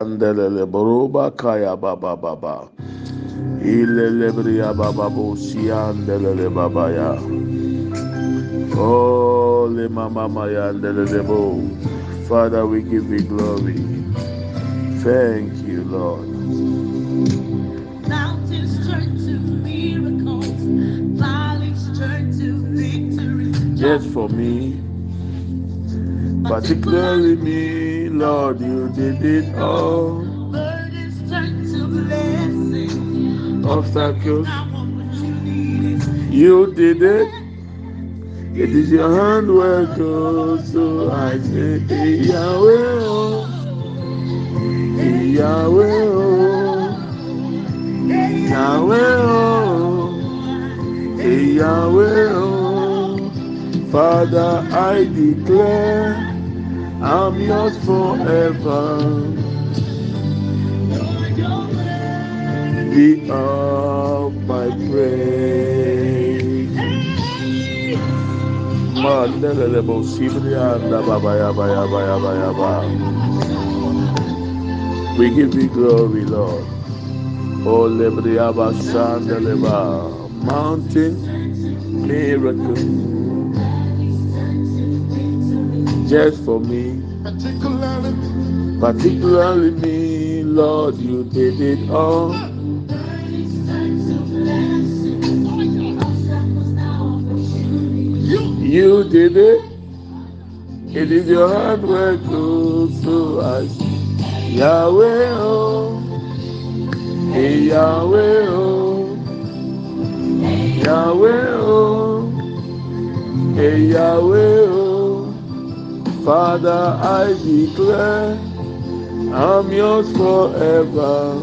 Andelele boroba kaya baba baba. Ilele bria baba bo siandelele baba ya. Oh, le mama maya andelele bo. Father, we give you glory. Thank you, Lord. Mountains turn to miracles, valleys turn to victory. Just for me, particularly me, Lord, you did it all. Burdens turn to blessings. Obstacles, you did it. It is your handwork, oh, so I say, Yahweh, oh, Yahweh, oh, Yahweh, oh, Yahweh, oh. Father, I declare I'm yours forever. Be of my praise. We give you glory, Lord. Oh, lebriaba sandeleba. Mountain miracle. Just for me, particularly particularly me, Lord, you did it all. you. Did it. It is your handwork, oh, so I Yahweh, oh, hey, Yahweh, oh, Yahweh, oh, hey, Yahweh, oh, Father, I declare I'm yours forever,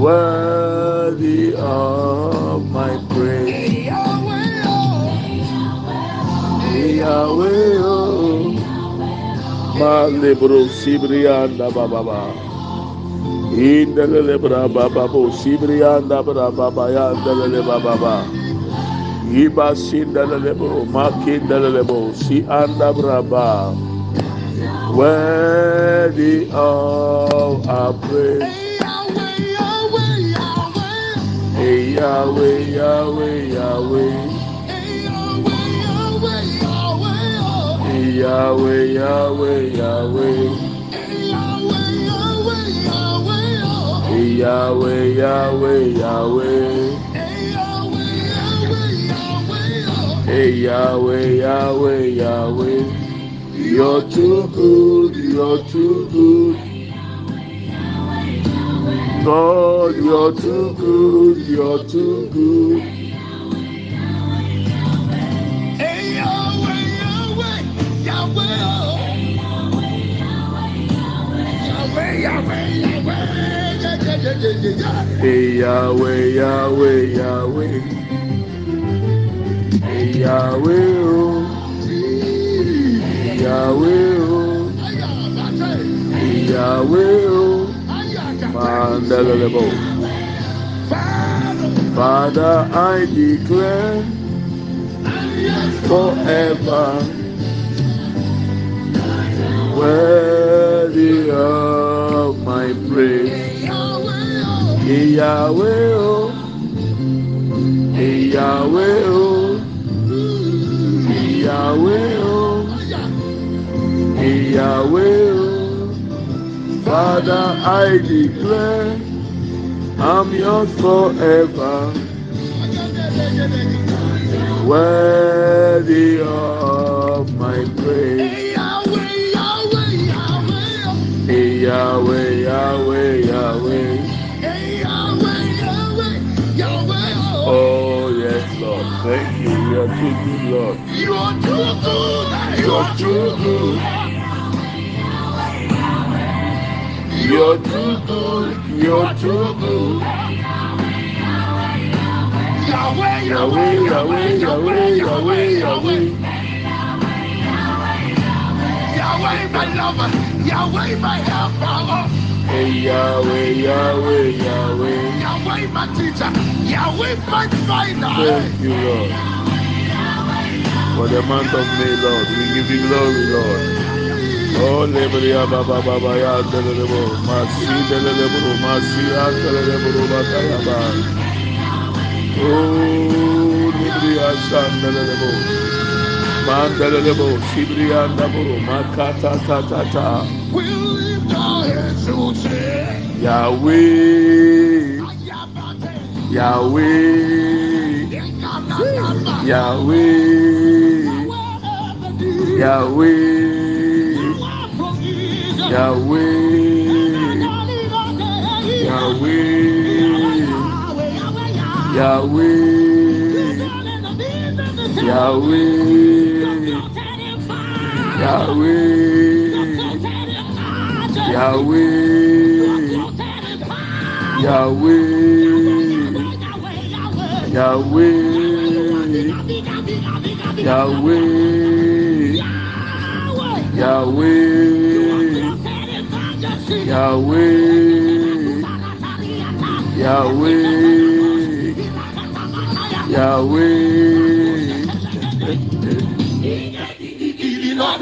worthy of my praise. Yahweh, oh. Malebro Sibrianda Baba. Indelele Braba Babo Sibrianda Braba Bayandelele Baba. Iba Sindelebo Makindelebo Si Anda Braba. Worthy of our praise. Hey Yahweh, Yahweh, Yahweh. Hey Yahweh, Yahweh, Yahweh. Yahweh, Yahweh, Yahweh. Hey Yahweh, Yahweh, Yahweh. You're too good, you're too good. God, you're too good, you're too good. Hey Yahweh, Yahweh, Yahweh. Hey Yahweh, Yahweh, Hey Yahweh, oh. Hey Yahweh, oh. oh. oh. Mandalalebo. Father, I declare forever worthy of my praise. Yahweh, oh. Yahweh, oh. Yahweh, oh. Hey Yahweh, oh. Father, I declare I'm yours forever. Worthy of my praise. Hey Yahweh, Yahweh, Yahweh. Oh Lord. Thank you. You are too good, Lord. You're too good. You're too good. You're too good. You're too good. Yahweh, Yahweh, Yahweh, Yahweh, Yahweh, Yahweh. Yahweh, my lover. Yahweh, my helper. Hey Yahweh, Yahweh, Yahweh. Yahweh my teacher, Yahweh my finder. Thank you, Lord. For the month of May, Lord, we give you glory, Lord. Oh, Lebria Baba Baba Ya Delebo, Masi Delebo, Masi Ya Delebo, Bakayaba. Oh, Lebria San Delebo. Mandelebo, Shibria, Nabo, Makata, Tata, Yahweh, Yahweh, Yahweh, Yahweh, Yahweh, Yahweh, Yahweh, Yahweh. Yahweh. Yahweh. Yahweh. Yahweh. Yahweh. Yahweh. Yahweh. Yahweh. Yahweh.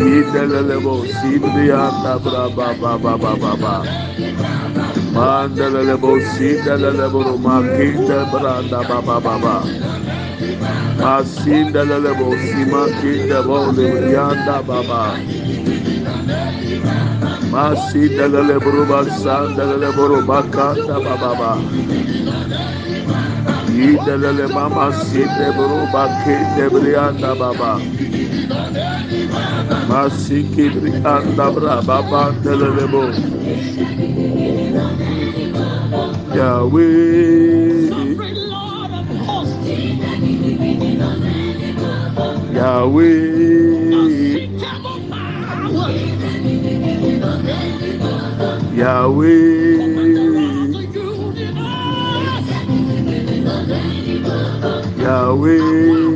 Indelelebo Sindia Tabra Baba Baba Baba Mandelelebo Sindelelebo Makita Branda Baba Baba Masindelelebo Simakita Bolivianda Baba Masindelelebo Sandelelebo Bakata Baba Baba Indelele Mama Sindelelebo Bakita Brianda Baba Baba Masiki brianda bra baba delele. Yahweh, Yahweh, Yahweh, Yahweh,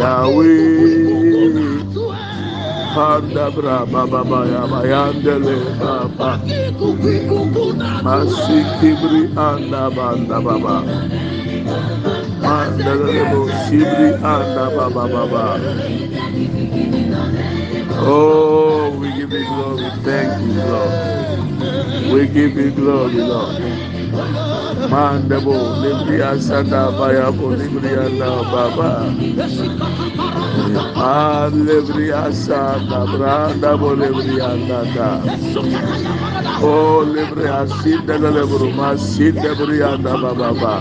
Yahweh. Handa bra baba baya bayandele baba. Masiki bri anda banda baba. Mandele bo sibri anda baba baba. Oh, we give you glory. Thank you, Lord. We give you glory, Lord. mandebo libriasanda bayabo librianda baba. A libriasanda branda bo librianda da o libriasinda lebro masinda brianda baba ba.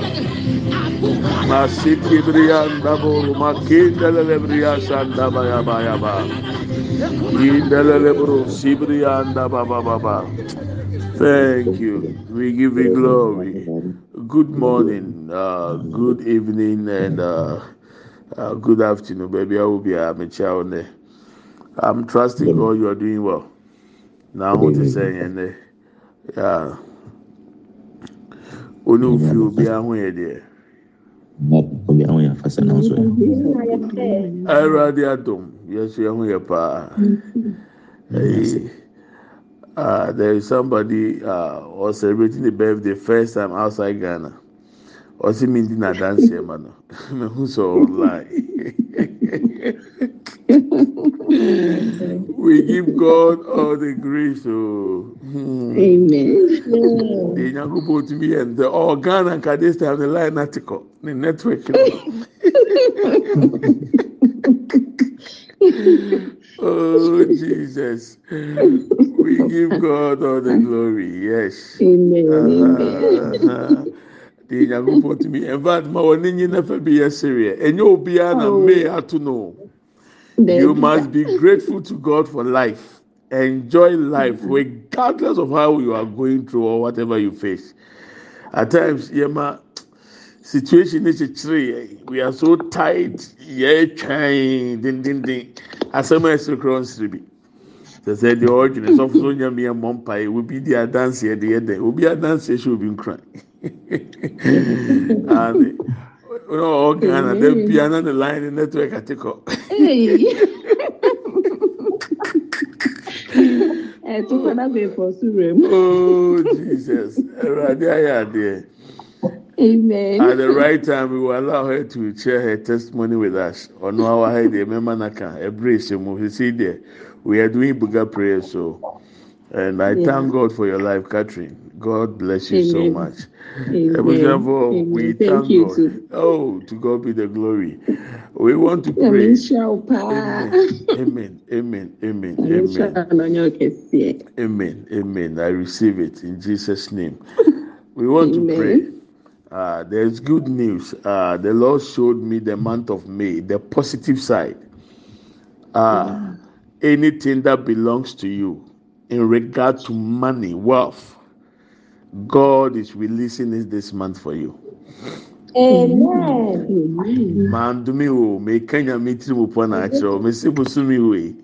Masiki brianda bo makinda lebriasanda baya baya ba. Inda lebro sibrianda baba baba Thank you. We give you glory. good morning uh, good evening and uh, uh, good afternoon baby. I will be a mekyia i'm trusting god you are doing well. Now what is saying and yeah. Only if you be aware there obi ahụ ya fasa na nso ya awurade adom yesu ya hụ ya paa uh, there is somebody uh, was celebrating the birthday first time outside Ghana. Ọsí mi dín náà dánsì man. mà nà, mi. We give God all the grace o. Amen. The nyankunpọ̀ otu mi yẹn the ọ Ghana nka this have the line article the network. oh Jesus. We give God all the glory. Yes. Amen. Uh-huh. The Nyankopɔn tumi in fact ma wɔ ne nyina fɛ bi yɛ sereɛ. Enye obiara na may ato no. You must be grateful to God for life. Enjoy life regardless of how you are going through or whatever you face. At times, yema situation ne kyekyere yɛ we are so tight yɛ twɛn dendenden asɛm a ɛsɛ kura nsiri bi sɛ sɛ deɛ ɔredwene sɔfo so nyame yɛ mmɔ mpa yɛ obi di adanseɛ de yɛ dɛ obi adanseɛ hyɛ obi nkran ane ɔwɔ ghana dɛ bia na ne line ne network ate kɔ ɛtukɔ na bɛ fɔ sura mu. oh jesus. Ɛwurade ayɛ adeɛ. Amen. At the right time, we will allow her to share her testimony with us. On our head, remember Naka, a brace, you see there. We are doing Buga prayer, so. And I Yeah. thank God for your life, Catherine. God bless you so much. Amen. Amen. we Thank thank you God. too. Oh, to God be the glory. We want to pray. Amen. Amen. Amen. Amen. Amen. wo na ɔnyɛ wo kɛseɛ. Amen. Amen. I receive it in Jesus' name. We want to pray. Uh, there's good news. Uh, the Lord showed me the month of May, the positive side. Uh, anything that belongs to you in regard to money, wealth, God is releasing it this month for you. Amen. Amen. Mandumi o, me kanya mi tiri mu pɔ na akyerɛ o, me si busumi o yi.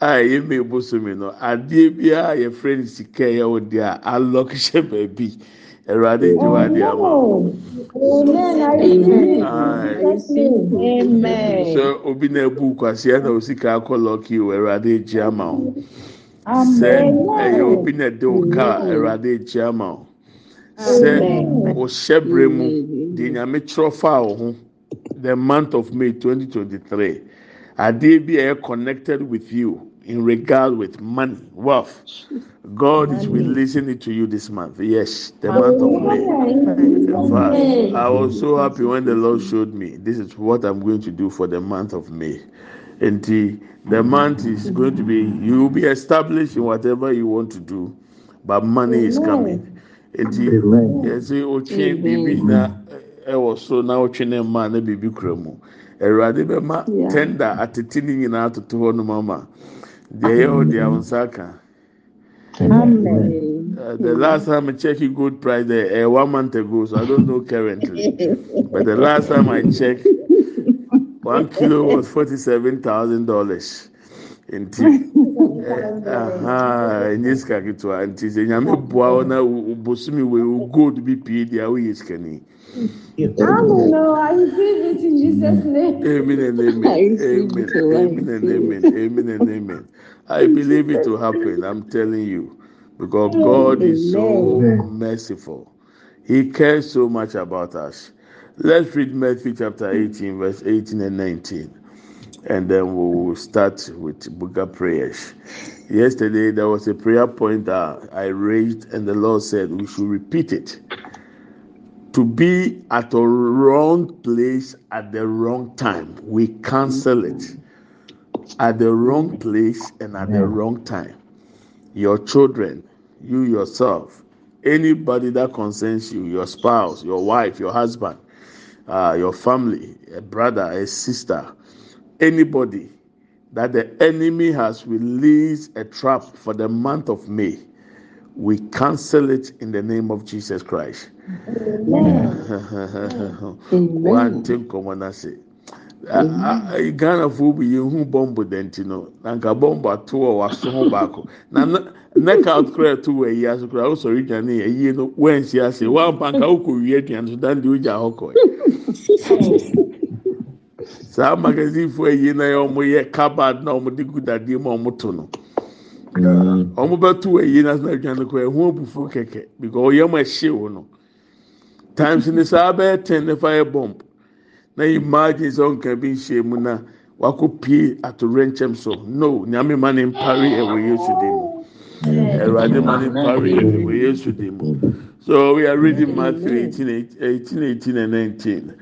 A ɛyɛ me busumi no, adeɛ biara yɛ fɛ no sika yɛ o de a alɔk hyɛ baabi. Wa ama. Amen. I Amen. Receive it. Amen. sɛ obi na ebu kwasia na osika akɔ lɔki o ɛwurade gye ama o sɛ Amen. ɛyɛ obi na de o kaa ɛwurade gye ama o sɛ Amen. o hyɛ bere mu de nyame twerɛ fa o ho the month of may twenty twenty three adeɛ bi a ɛyɛ connected with you in regard with money wealth god is releasing it to you this month yes the month of may. In fact, I was so happy when the Lord showed me this is what I'm going to do for the month of May. And the, the month is going to be, you will be established in whatever you want to do, but money is coming. And the, yes, oche bibi na ɛwɔ eh, eh, so na ɔtwe ne mma na bibi kura mu. Awurade bɛma Yeah. tender atete ne nyinaa atoto hɔ nom ama. deɛ yɛ o deɛ awọn nsa ka uh, the last time I checked gold price there uh, one month ago so I don't know currently. But the last time I checked one kilo was forty seven thousand dollars. Nti uh, ɛnyɛ sika ketewa. Nti sɛ nyame boa wo na bosome wei wo gold bi pii deɛ woyɛ sikani Amen. No, I receive it in Jesus' name. Amen and amen. Amen. I Amen and amen. Amen and amen. I believe it will happen. I'm telling you. Because God is so merciful. He cares so much about us. Let's read Matthew chapter 18, verse 18 and 19. And then we will start with Buga prayers. Yesterday, there was a prayer point that I raised, and the Lord said we should repeat it. To be at the wrong place at the wrong time, we cancel it. At the wrong place and at the wrong time. Your children, you yourself, anybody that concerns you, your spouse, your wife, your husband, uh, your family, a brother, a sister, anybody that the enemy has released a trap for the month of May, we cancel it in the name of Jesus Christ. One thing common I say. Ghana fo bi yɛn hu bɔmbo dɛnti no na nka bɔmbo ato wɔ waso ho baako na ne- knockout kura to wɔ ayi aso kura ɔsɔre dwane ayi no wɛnsi ase wampa nka ɔkɔ wie aduane so dan de ogya hɔ kɔɛ saa magazine fo ayi na yɛ ɔmo yɛ cupboard na ɔmo de gu dadeɛ mu a ɔmo to no ɔmo bɛto ayi national adwane kɔ ɛho abufu kɛkɛ because ɔyam ɛhye wo no. Times ne saa bɛyɛ ten ne fire bomb. Na imagine sɛ ɔnka bi nhyia mu na wakɔ pie atorɛ nkyɛm so. No nyame ma ne mpare ɛwɔ yesu de mu. Ɛwurade ma ne mpare ɛwɔ yesu de mu. So we are reading matthew eighteen eighteen eighteen and nineteen.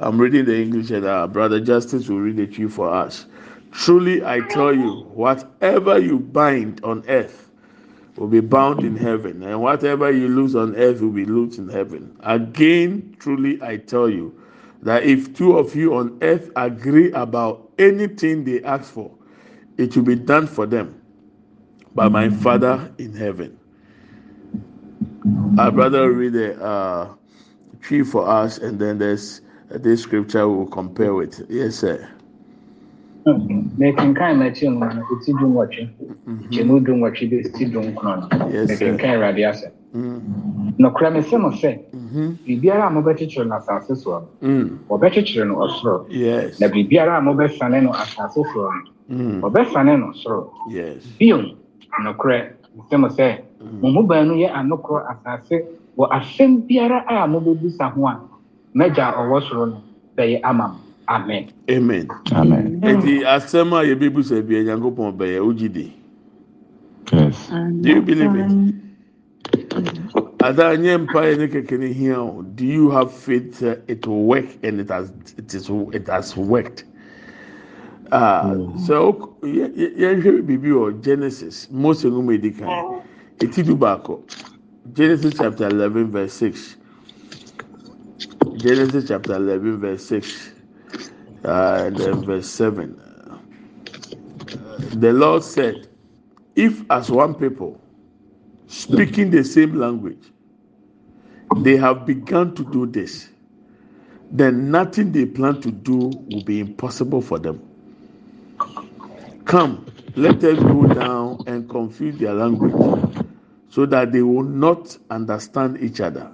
I'm reading the english and our brother justice will read the tree for us. Truly i tell you whatever you bind on earth will be bound in heaven, and whatever you lose on earth will be loosed in heaven. Again, truly I tell you that if two of you on earth agree about anything they ask for, it will be done for them by my Father in heaven. I'd rather read the uh, Twi for us, and then there's uh, this scripture we'll compare with. Yes, sir. Mekenkan m'akyi no no ɛti du nwɔtwe kyɛmu du nwɔtwe de si du nkron no Yes, sir. mekenkan awurade asɛ Mm, nokora mese mo sɛ biribiara a mobɛkyekyere no asase soɔ no wɔbɛkyekyere no ɔsoro na biribiara a mobɛsane no asase soɔ no wɔbɛsane no soro bio nokorɛ mese mo sɛ mo mu baanu yɛ anokorɔ asase wɔ asɛm biara a mobɛbisa ho a mɛgya ɔwɔ soro no bɛyɛ ama mo amen Amen. Amen. Eti asɛm a yɛbɛbusa bi Nyankopɔn bɛyɛ ogyi di. Yes. Do you believe it? Ada nye mpae ne keke ne hia o. Do you have faith uh, it will work and it has it is it has worked? Ah, so yɛhwɛ biribi wɔ Genesis Mose nwoma edi kan eti du baako Genesis chapter eleven verse six Genesis chapter eleven verse six uh, and then verse seven. The Lord said, "If as one people." speaking the same language, they have begun to do this, then nothing they plan to do will be impossible for them. Come, let us go down and confuse their language so that they will not understand each other.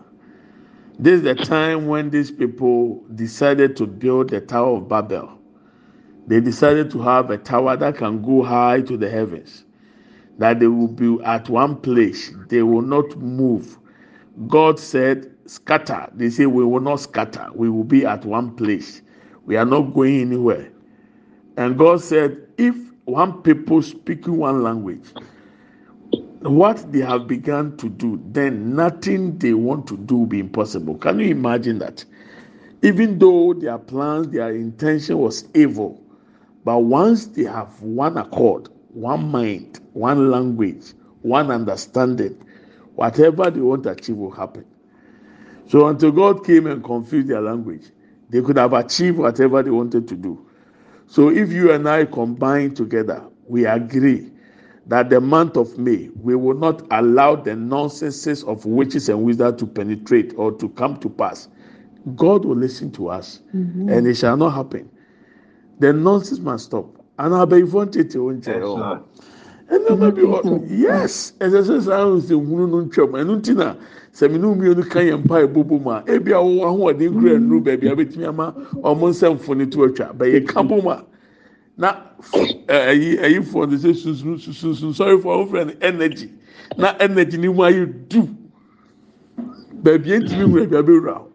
This is the time when these people decided to build the Tower of Babel. They decided to have a tower that can go high to the heavens that they will be at one place. They will not move. God said, scatter. They say, we will not scatter. We will be at one place. We are not going anywhere. And God said, if one people speaking one language, what they have begun to do, then nothing they want to do will be impossible. Can you imagine that? Even though their plans, their intention was evil, but once they have one accord, one mind, one language, one understanding, whatever they want to achieve will happen. So until God came and confused their language, they could have achieved whatever they wanted to do. So if you and I combine together, we agree that the month of May, we will not allow the nonsenses of witches and wizards to penetrate or to come to pass. God will listen to us, and it shall not happen. The nonsense must stop. And I'll be wanted to Yes, ɛnneɛma bi wɔ yes. Ɛsɛ sɛ saa ahun sɛ hunu no ntwam ɛnu ti na sɛminu mmienu ka yɛn mpa ebobo mu a ebi a wɔwɔ ahoɔden kura nnuru baabi a betumi ama ɔmo nsɛm foni to atwa bɛyɛ ka bom a na ɛyi ɛyi fɔ no sɛ sunsun sunsun sɔre fɔ ɔmo fɛ energy na energy ni mu ayɛ du baabi etumi wura baabi abɛwura.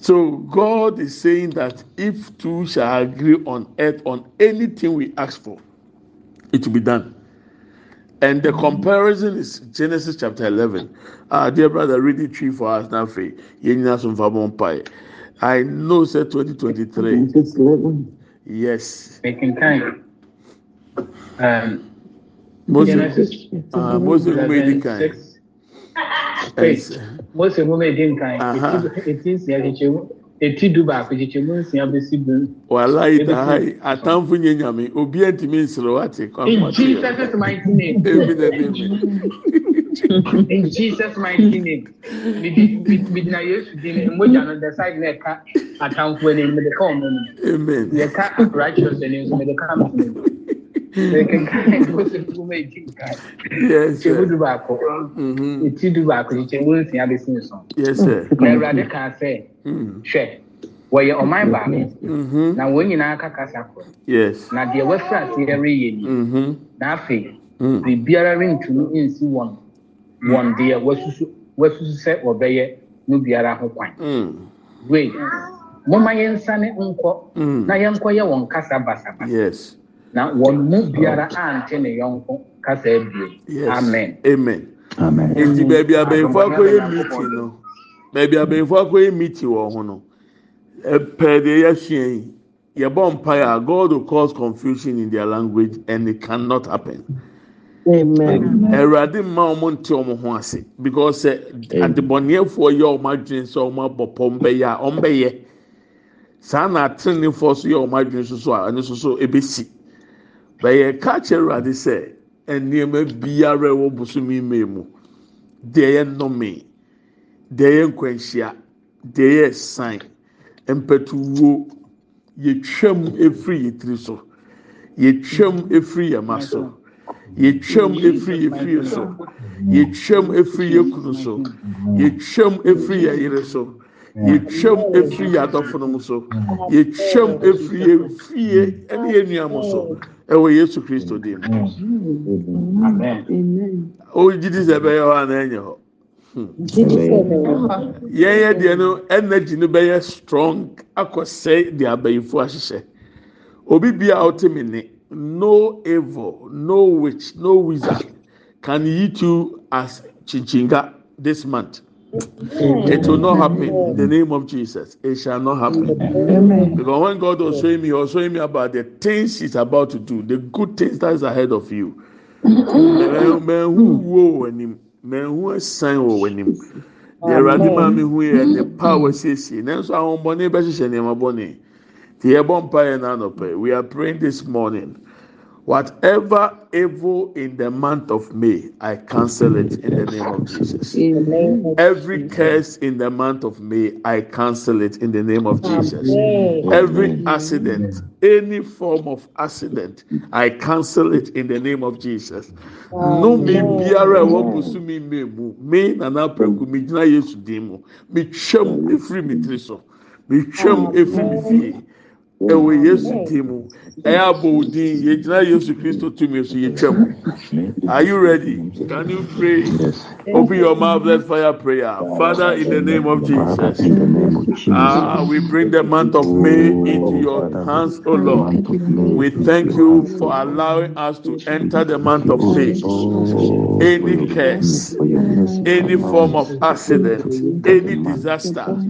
So God is saying that if two shall agree on earth on anything we ask for, it will be done. And the comparison is Genesis chapter 11. Uh, dear brother, read it Twi for us now. Faye. Yɛnyina so mfa bɔ mpae. I know, say 2023. Genesis 11. Yes. Making time. Um, Moses, uh, Moses Mekinkan. Mose mu bɛ Moses nkan eti nsia kyekyemu eti du baako kyekyemu nsia bɛ si dun. wàhálà yìí ta ha yi atanfo nye nyame obi ẹ nsoro wa in jesus mighty name. In Jesus' mighty name. Midi midi na Yesu di ne mogya no the side na ɛka atamfo anim mede ka ɔmo. Amen. Yɛka righteous anim nso mede ka nkan Yes, kyekyɛmu du baako Mhm. eti du baako kyekyɛmu nsia besi nson. Yes, sir. Na Awurade kaa sɛ hwɛ wɔyɛ ɔman baako Mhm. na wɔn nyinaa ka kasa korɔ Yes. na deɛ wɔafiri aseɛ reyɛ ni Mhm. na afei Mm. biribiara rentumi nsi wɔn wɔn deɛ wɔasusu wɔasusu sɛ wɔbɛyɛ no biara ho kwan Mm. wei momma yɛnsane nkɔ Mm. na yɛnkɔyɛ wɔn kasa basabasa Yes. na wɔn mu biara ante ne yɔnko kasa abie Yes. amen Amen. Amen. Nti baabi abɛnfo akɔyɛ meeting no, baabi abɛnfo akɔyɛ meeting wɔ ho no, ɛpɛ deɛ yɛasua yi, yɛbɔ mpaeɛ a God will cause confusion in their language and it cannot happen. Amen. Awurade mma wɔn nte wɔn ho ase because sɛ adebɔneyɛfoɔ yɛ wɔn adwene sɛ wɔn abɔ pɔm bɛyɛ a wɔn bɛyɛ. Saa na atenefoɔ so yɛ wɔn adwene soso a ɛno soso ebesi. Bɛyɛ ka kyerɛ Awurade sɛ nneɛma biara a ɛwɔ bosomi mmee mu. deɛ yɛ nnɔme deɛ yɛ nkwanhyia deɛ yɛ sign mpɛtuwuo yɛtwam efiri yɛ tiri so yɛtwam efiri yɛ ma so yɛtwam ɛfiri yɛ fie so. Yɛtwam ɛfiri yɛ kunu so. Yɛtwam ɛfiri yɛ yere so. Yɛtwam ɛfiri yɛ adɔfonom so. Yɛtwam ɛfiri yɛ fie ne yɛ nnuamo so. Ɛwɔ yesu kristo din. Ogyidi sɛ ɛbɛyɛ hɔ anaa ɛnyɛ hɔ? Yɛn yɛ deɛ no ɛnagyi no bɛyɛ strong akɔsɛe de abayifo ahyehyɛ. Obi bia a ɔtemi nne no evil no witch no wizard can eat you as chinchinga this month it will not happen in the name of jesus it shall not happen Amen. because when god was showing me he was showing me about the things he's about to do the good things that is ahead of you mɛhu we are praying this morning. Whatever evil in the month of may i cancel it in the name of jesus. Every curse in the month of may i cancel it in the name of jesus. Every accident any form of accident i cancel it in the name of jesus. No mi biara busumi mi mu. Mi nana pɛnku mi gyina yesu din mu. Mi twɛm efiri mi tiri so. Mi twɛm efiri mi fie ɛwɔ yesu din mu ɛyɛ abɔ odin yɛgyina yesu kristo tumi so yɛtwɛm are you ready can you pray open your mouth let fire prayer father in the name of jesus. in the name of Jesus. Ah, we bring the month of May into your hands, O the Lord. month of May We thank you for allowing us to enter the month of Oh, May. oh, Any curse, goodness, for your mercy, any form of accident, any disaster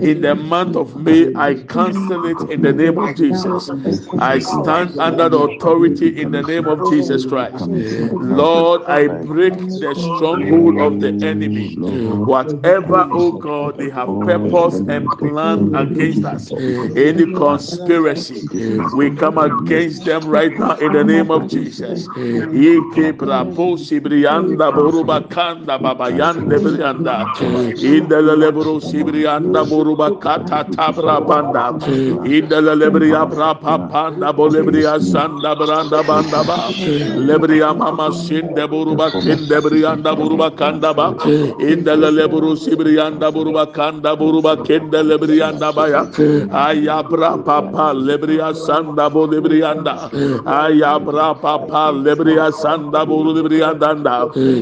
in the month of May, I cancel it in the name of Jesus. I stand under the authority in the name of Jesus Christ. Lord, I break the stronghold of the enemy. Whatever, oh God, they have purpose and plan against us, any conspiracy, we come against them right now in the name of Jesus. Ike prapo boruba kata tabra banda. Indelele bria brapa panda bolebria sanda branda banda ba. Lebria mama sinde buruba kinde brianda buruba kanda ba. Indelele buru sibrianda buruba kanda buruba kinde lebrianda baya. Ayabra papa lebria sanda bolebrianda. Ayabra papa lebria sanda buru lebrianda nda.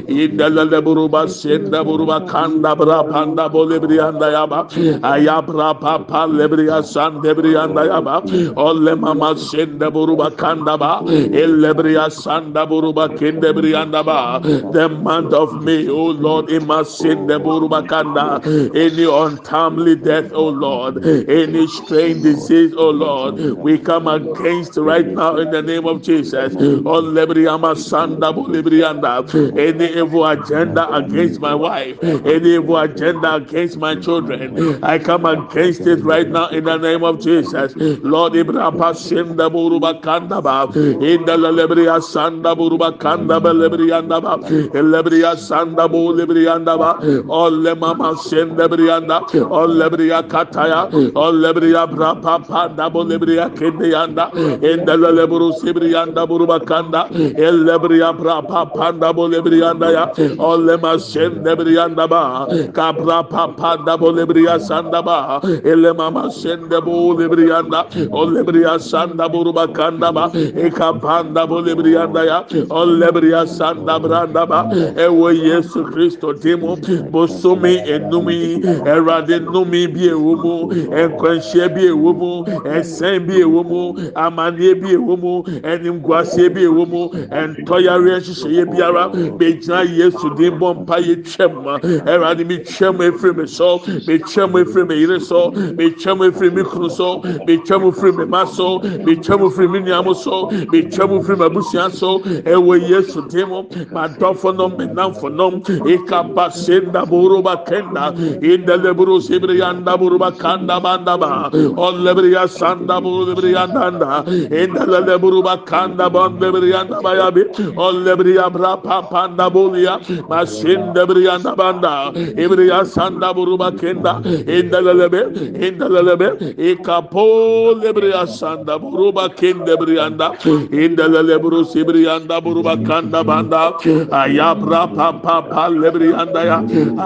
Indelele buruba sinde buruba kanda bra panda bolebrianda yaba. Ayabra papa lebria sande brianda yaba. Olle mama sinde buruba kanda ba. Elebria sanda buruba kinde brianda ba. The month of May, oh Lord, imasinde buruba kanda. Any untimely death, oh Lord, any strange disease, oh Lord, we come against right now in the name of Jesus. On lebriama sanda bulibrianda. Any evil agenda against my wife, any evil agenda against my children, I come against it right now in the name of Jesus. Lord Ibrahim Shinda Buruba Kandaba, in the Lebria Sanda Buruba Kandaba Lebriandaba, Lebria Sanda Bu Lebriandaba, all Lemama Shinda Brianda, all Lebria Kataya, all Lebria Brapa Panda Bolebria Kindianda, in the Lebru Sibrianda Buruba Kanda, El Lebria Brapa Panda Bolebrianda, all Lema Shinda Brianda Ba, Capra Panda Bolebria Sandaba, Elemama Shinda Bu Lebrianda, all Lebria Sanda Buruba Kandaba, Ekapanda Bolebrianda ya, Olebria Sanda Brandaba, Ewe Yesu Christo Timo, Bosumi Enumi, Erade Numi Bie Wumu, Enkwanshie Bie Wumu, Esen Bie Wumu, Amanie Bie Wumu, Enimgwasie Bie Wumu, Entoyare Shishye Biara, Bejna Yesu Dimbo Mpa Yetwem, Erade mi twem efiri me so, me twem efiri me yere so, me twem efiri me kunu so, me twem metwa mu firi me ma so metwa mu firi me nua mo so metwa mu firi m'abusua so. Ɛwɔ yesu dim m'adɔfo nom me namfo nom ikaba senda buruba kenda indele buru sibiri yanda buruba kanda banda ba. Ollebiri ya sanda buru ya danda indele buruba kanda banda biri yanda bayabi ollebiri ya bra pa panda bulia masinda biri yanda banda ibiri ya sanda buruba kenda indele be indele be ikapo lebiri ya sanda buruba kenda biri yanda indele buru sibiri yanda buruba kanda banda. Ayabra pa pa pa lebiri yanda ya.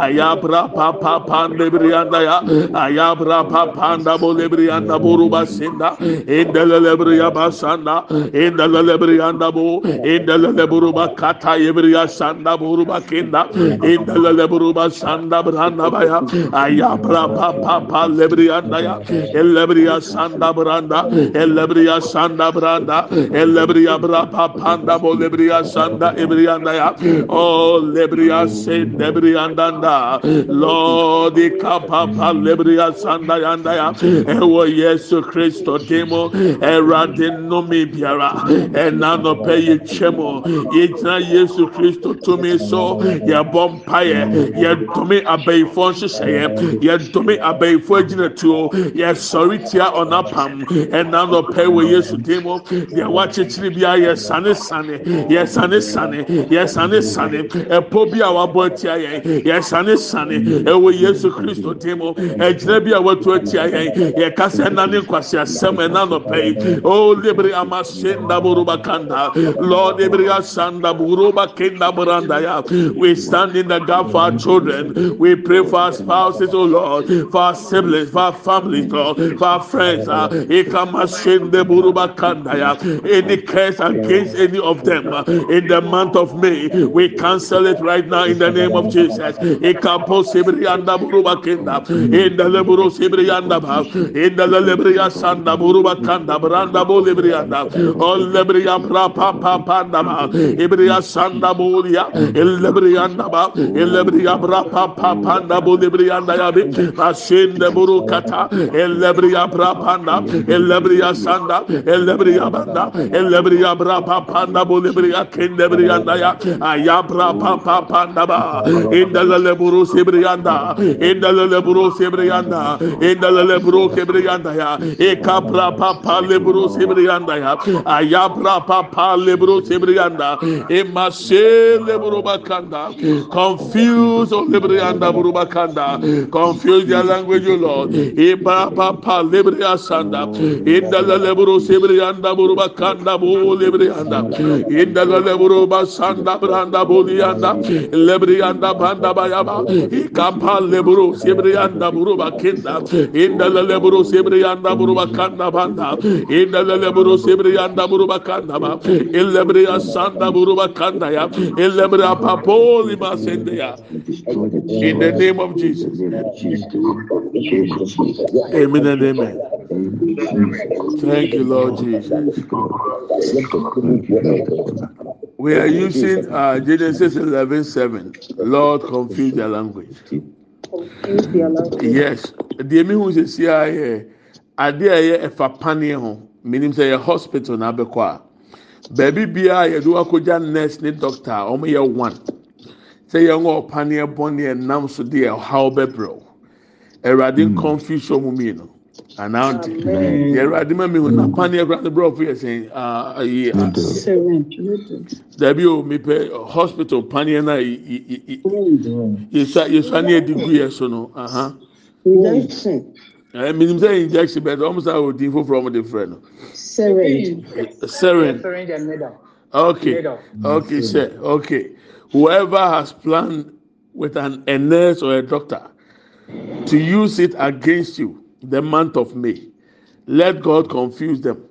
Ayabra pa pa pa lebiri yanda ya. Ayabra pa panda bo lebiri yanda buruba sinda. Indele lebiri ya basanda indele lebiri yanda bu. Indele buruba kata lebiri ya sanda buruba kenda indele buruba sanda branda baya. Ayabra pa pa pa lebiri ya elebiri ya sanda branda elebiri ya sanda branda bra panda bo sanda ebiri yanda ya oh lebiri ya se lebiri yanda da lord kapa pa sanda yanda ya ewo yesu kristo demo erade nomi biara. Ɛnano pɛ yɛ twɛm yɛgyina yesu kristo tumi so. Yɛbɔ mpaeɛ yɛdome abɛyifoɔ nhyehyɛeɛ yɛdome abɛyifoɔ agyinatuo yɛsɔre tia ɔnapam ɛnano pɛ wɔ yesu demo deɛ wakyekyere bia yɛsane sane yɛsane sane yɛsane sane ɛpɔ bi a wabɔ atia yɛn yɛsane sane ɛwɔ yesu kristo demo ɛgyina bi a watu atia yɛn yɛkasa ɛnane nkwasi asɛm ɛnano pɛ yi o oh, libri amasenda buruba kanda. Lord libri asanda buruba kenda buranda ya we stand in the gap for our children. We pray for our spouses oh lord for our siblings for our families lord for our friends uh, ikamasende buruba kanda ya any curse against any of them uh, in the month of may we cancel it right now in the name of jesus. Ikapo sibri anda buruba kenda in the leburo sibri anda ba in the lebri asanda buruba kanda branda bo lebri anda. O lebri abra pa pa panda ba ibri asanda buria el lebri anda ba el lebri abra pa pa panda bo lebri anda ya bi asinde buru kata el lebri abra panda el lebri asanda el lebri abanda el lebri abra pa panda bo lebri akin lebri anda ya ayabra pa pa panda ba in the leburu sibri anda in the leburu sibri anda in the leburu sibri anda ya e kapra pa pa leburu sibri anda ya ayabra pa pa leburu sibri anda e mashe leburu bakanda confuse o lebri buru bakanda confuse their language o lord. E ba pa pa lebri asanda. In the leburu sibri anda bu lebri anda. In the leburu basanda branda bu anda. Lebri banda bayaba e eh, kapa leburu sibri anda buru bakinda in the leburu sibri anda banda. In the leburu sibri anda buru ba. In eh, lebri asanda buru bakanda ya. In lebri apapoli masende ya. In the name of Jesus amen and amen thank you Lord Jesus we are using uh, Genesis 11 7. Lord, confuse their language. Yes. Deɛ mi hu sisi a yɛ adeɛ a ɛyɛ ɛfa paneɛ ho menim sɛ yɛ hospital na abɛkɔ a beebi biara yɛde wakɔgya nurse ne doctor a wɔn yɛ one sɛ yɛn wɔ paneɛ bɔneɛ nam so deɛ ɔhaw bɛbrɛw ɛwurade confuse wɔn mmienu anaante deɛ ɛwurade ma mi hu na paneɛ kora ne borɔfo yɛ sɛn ah, ayi ah, dabi o mepɛ uh, hospital paneɛ na yɛsua yɛsua ne yɛde gu yɛ so no aha. Ɛɛ eh, minim sɛ injection bɛtɛ wɔn sa o din foforɔ wɔn de frɛ no. Serin eh, and needle. okay okay sɛ okay. Whoever has planned with an a nurse or a doctor to use it against you the month of May let God confuse them.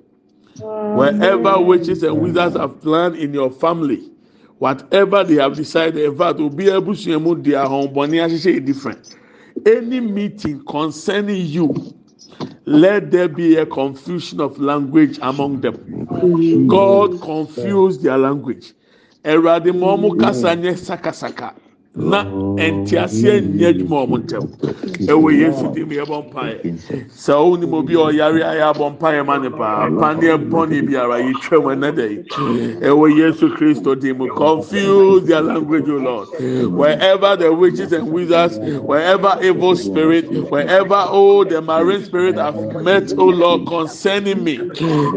Wherever witches and wizards have planned in your family, whatever they have decided, in fact, will be able to remove their home, but different. Any meeting concerning you, let there be a confusion of language among them. God confuse their language. Ɔmo kasa nyɛ sakasaka. Na nteaseɛ nyɛ adwuma wɔ mo ntɛm ɛwɔ yesu dim yɛbɔ mpaeɛ. Sɛ wonim obi a ɔyare a yɛabɔ mpaeɛ ma ne paa. Paneɛ bɔne biara yɛtwam ɛnɛ yi ɛwɔ yesu kristo dim confuse their language o lord. Wherever the witches and wizards wherever evil spirit wherever oh the marine spirit have met oh lord concerning me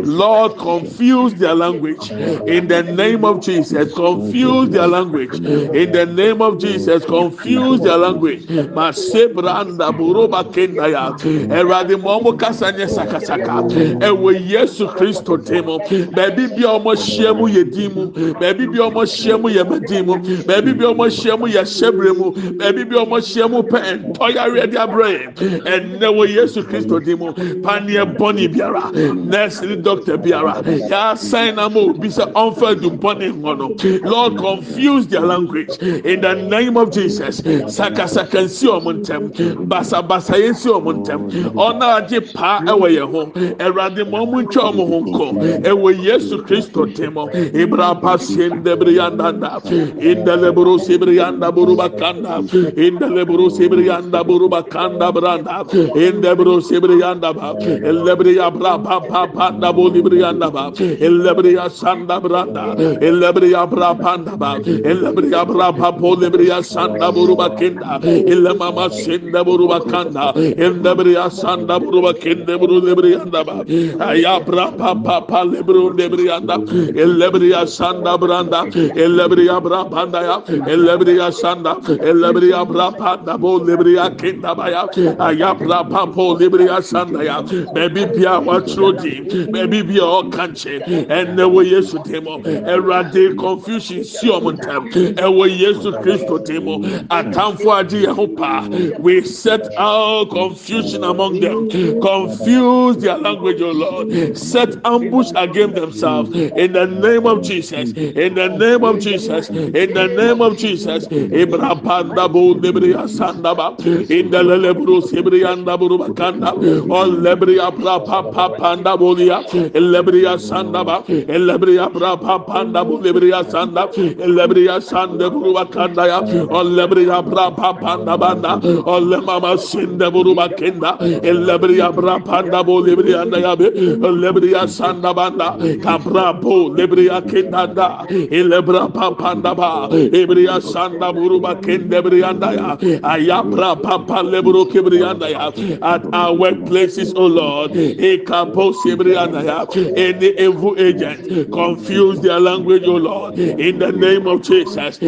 lord confuse their language. In the name of jesus confuse their language. In the name of jesus confuse their language. Mase branda buroba kenda ya ɛwurade ma ɔmo kasa nyɛ sakasaka. Ɛwɔ yesu kristo temo baabi bi a ɔmo hyia mu yɛ din mu baabi bi a ɔmo hyia mu yɛ mɛdin mu baabi bi a ɔmo hyia mu yɛ hyɛbrɛ mu baabi bi a ɔmo hyia mu pɛ ntɔyare ɛde abrɛ yɛn ɛnɛ wɔ yesu kristo din mu paneɛ bɔnne biara. Nɛɛsiri dɔkta biara. Obi sɛ ɔnfɛ du bɔnne hɔ lord confuse their language. In the name of jesus. Sakasaka nsi ɔmo ntɛm basabasa yɛn si ɔmo ntɛm ɔna agye paa ɛwɔ yɛn ho ɛwurade ma ɔmo ntwa ɔmo ho nkɔ ɛwɔ yesu kristo din mu ibra pasien debiri yandanda indeleburu sibiri yanda buruba kanda indeleburu sibiri yanda buruba kanda branda. Indeburu sibiri yanda ba. Elebiri abra pa pa pa da bu libiri yanda ba elebiri sanda branda. Elebiri abra panda ba. Elebiri abra pa po libiri sanda buruba kinda. Ilemama sinda buruba kanda. Indebiri sanda buruba kinde buru libiri yanda ba ayabra pa pa pa libiri libiri yanda elebiri sanda branda. Elebiri abra panda ya. Elebiri sanda. Elebiri abra panda bu libiri kinda ba ya. Ayabra pa po libiri sanda ya. Baabi bia watwerɛ din baabi bia ɔka nkyɛn ɛnɛ wɔ yesu dim ɛwurade confusion si ɔmo ntɛm ɛwɔ yesu kristo dim mm. atamfo agye yɛn ho paa we set out confusion among them. Confuse their language o lord. Set ambush against themselves. In the name of jesus. In the name of jesus. In the name of jesus. Ibrahanda bo lebri asanda ba. In the lelebro sebri anda buru bakanda. On lebri abra pa pa panda bolia elebria sanda ba. Elebria abra pa panda bo lebria sanda elebria sanda buru bakanda ya on lebria abra pa panda banda on le mama sinde buru bakenda elebria abra panda bo lebria anda ya be elebria sanda banda kabra bo lebria kenda da elebra pa panda ba ebria sanda buru bakenda ebria anda ya ayabra pa pa lebro kebria anda ya at our workplaces oh lord any evil agent confuse their language oh lord. In the name of jesus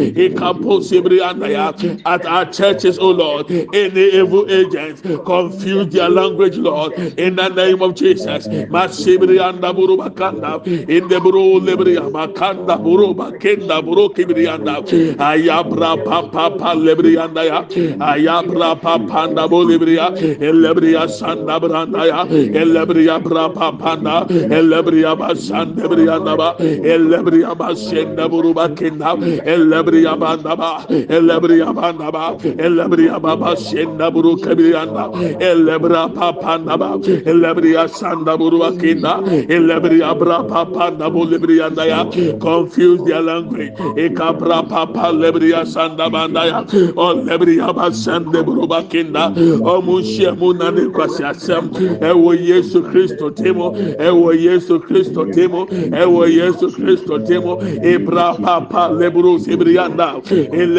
at our churches oh lord. Any evil agents confuse their language lord. In the name of jesus. Masibrianda burubakanda in the buru lebria makanda burubakenda burukibrianda ayabra papa pa lebrianda ya. Ayabra papa nda bolibria elebria sanda branda ya. Elebria brapa panda elebria basanda brianda ba elebria basenda buruba kinda elebria banda ba elebria banda ba elebria baba senda buru kebrianda elebra papanda ba elebria sanda buruba kinda elebria brapa panda bulibrianda ya confuse their language. Ekabra papa oh, lebria sanda banda ya olebria basanda buruba kinda omushia oh, munane kwasi asem ɛwɔ yesu kristo temo. Ɛwɔ yesu kristo temo. Ɛwɔ yesu kristo temo. Ebra papa lebru sibrianda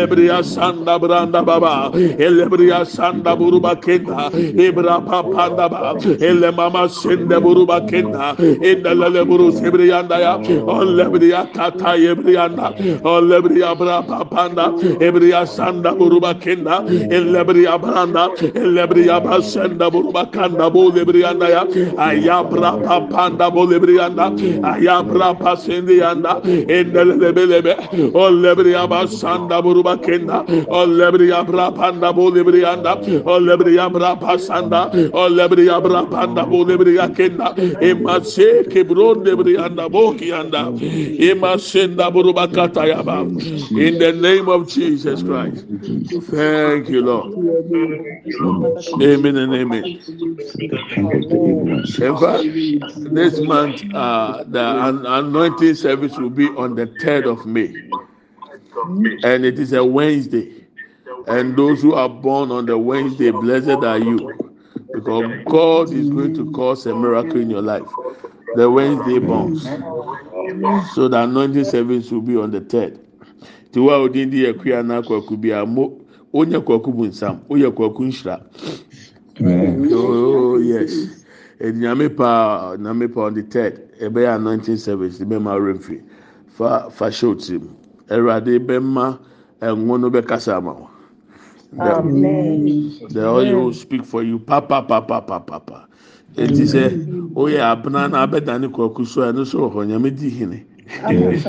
elebria sanda branda baba. Elebria sanda buruba kenda. Ebra papa ndaba ele mama sende buruba kenda. Enda lebru sibrianda ya. Olebria kata ebrianda olebria bra papa nda. Ebria sanda buruba kenda. Elebria branda. Elebria basenda buruba kanda bo lebrianda ya. Ayabra papanda bo lebrianda ayabra pasende yanda endelebelebe o lebria basanda buruba kenda o lebria bra panda bo lebrianda o lebria bra pasanda o lebria bra panda bo lebria kenda emase kebron lebrianda bo kianda emasenda buruba kata yaba. In the name of Jesus Christ. Thank you Lord. Amen and amen. Fact, this month, uh, the an- anointing service will be on the 3rd of May, and it is a Wednesday. And those who are born on the Wednesday, blessed are you. Because God is going to cause a miracle in your life. The Wednesday bonds. So the anointing service will be on the third. Tiwa odin di akuya na kwaku bi amo onye kwaku bu nsam, oyɛ kwaku. Oh yes. Enyame pa nyame pa on the third. Ebe anointing service ebe ma remfi. Fa fa show team. Erade bɛma ɛnwo no bɛkasa ama wo. The, oil will speak for you. Papa papa papa papa. Eti sɛ oyɛ abena na abɛdane kwaku so ɛno so wɔ hɔ nyame di hene.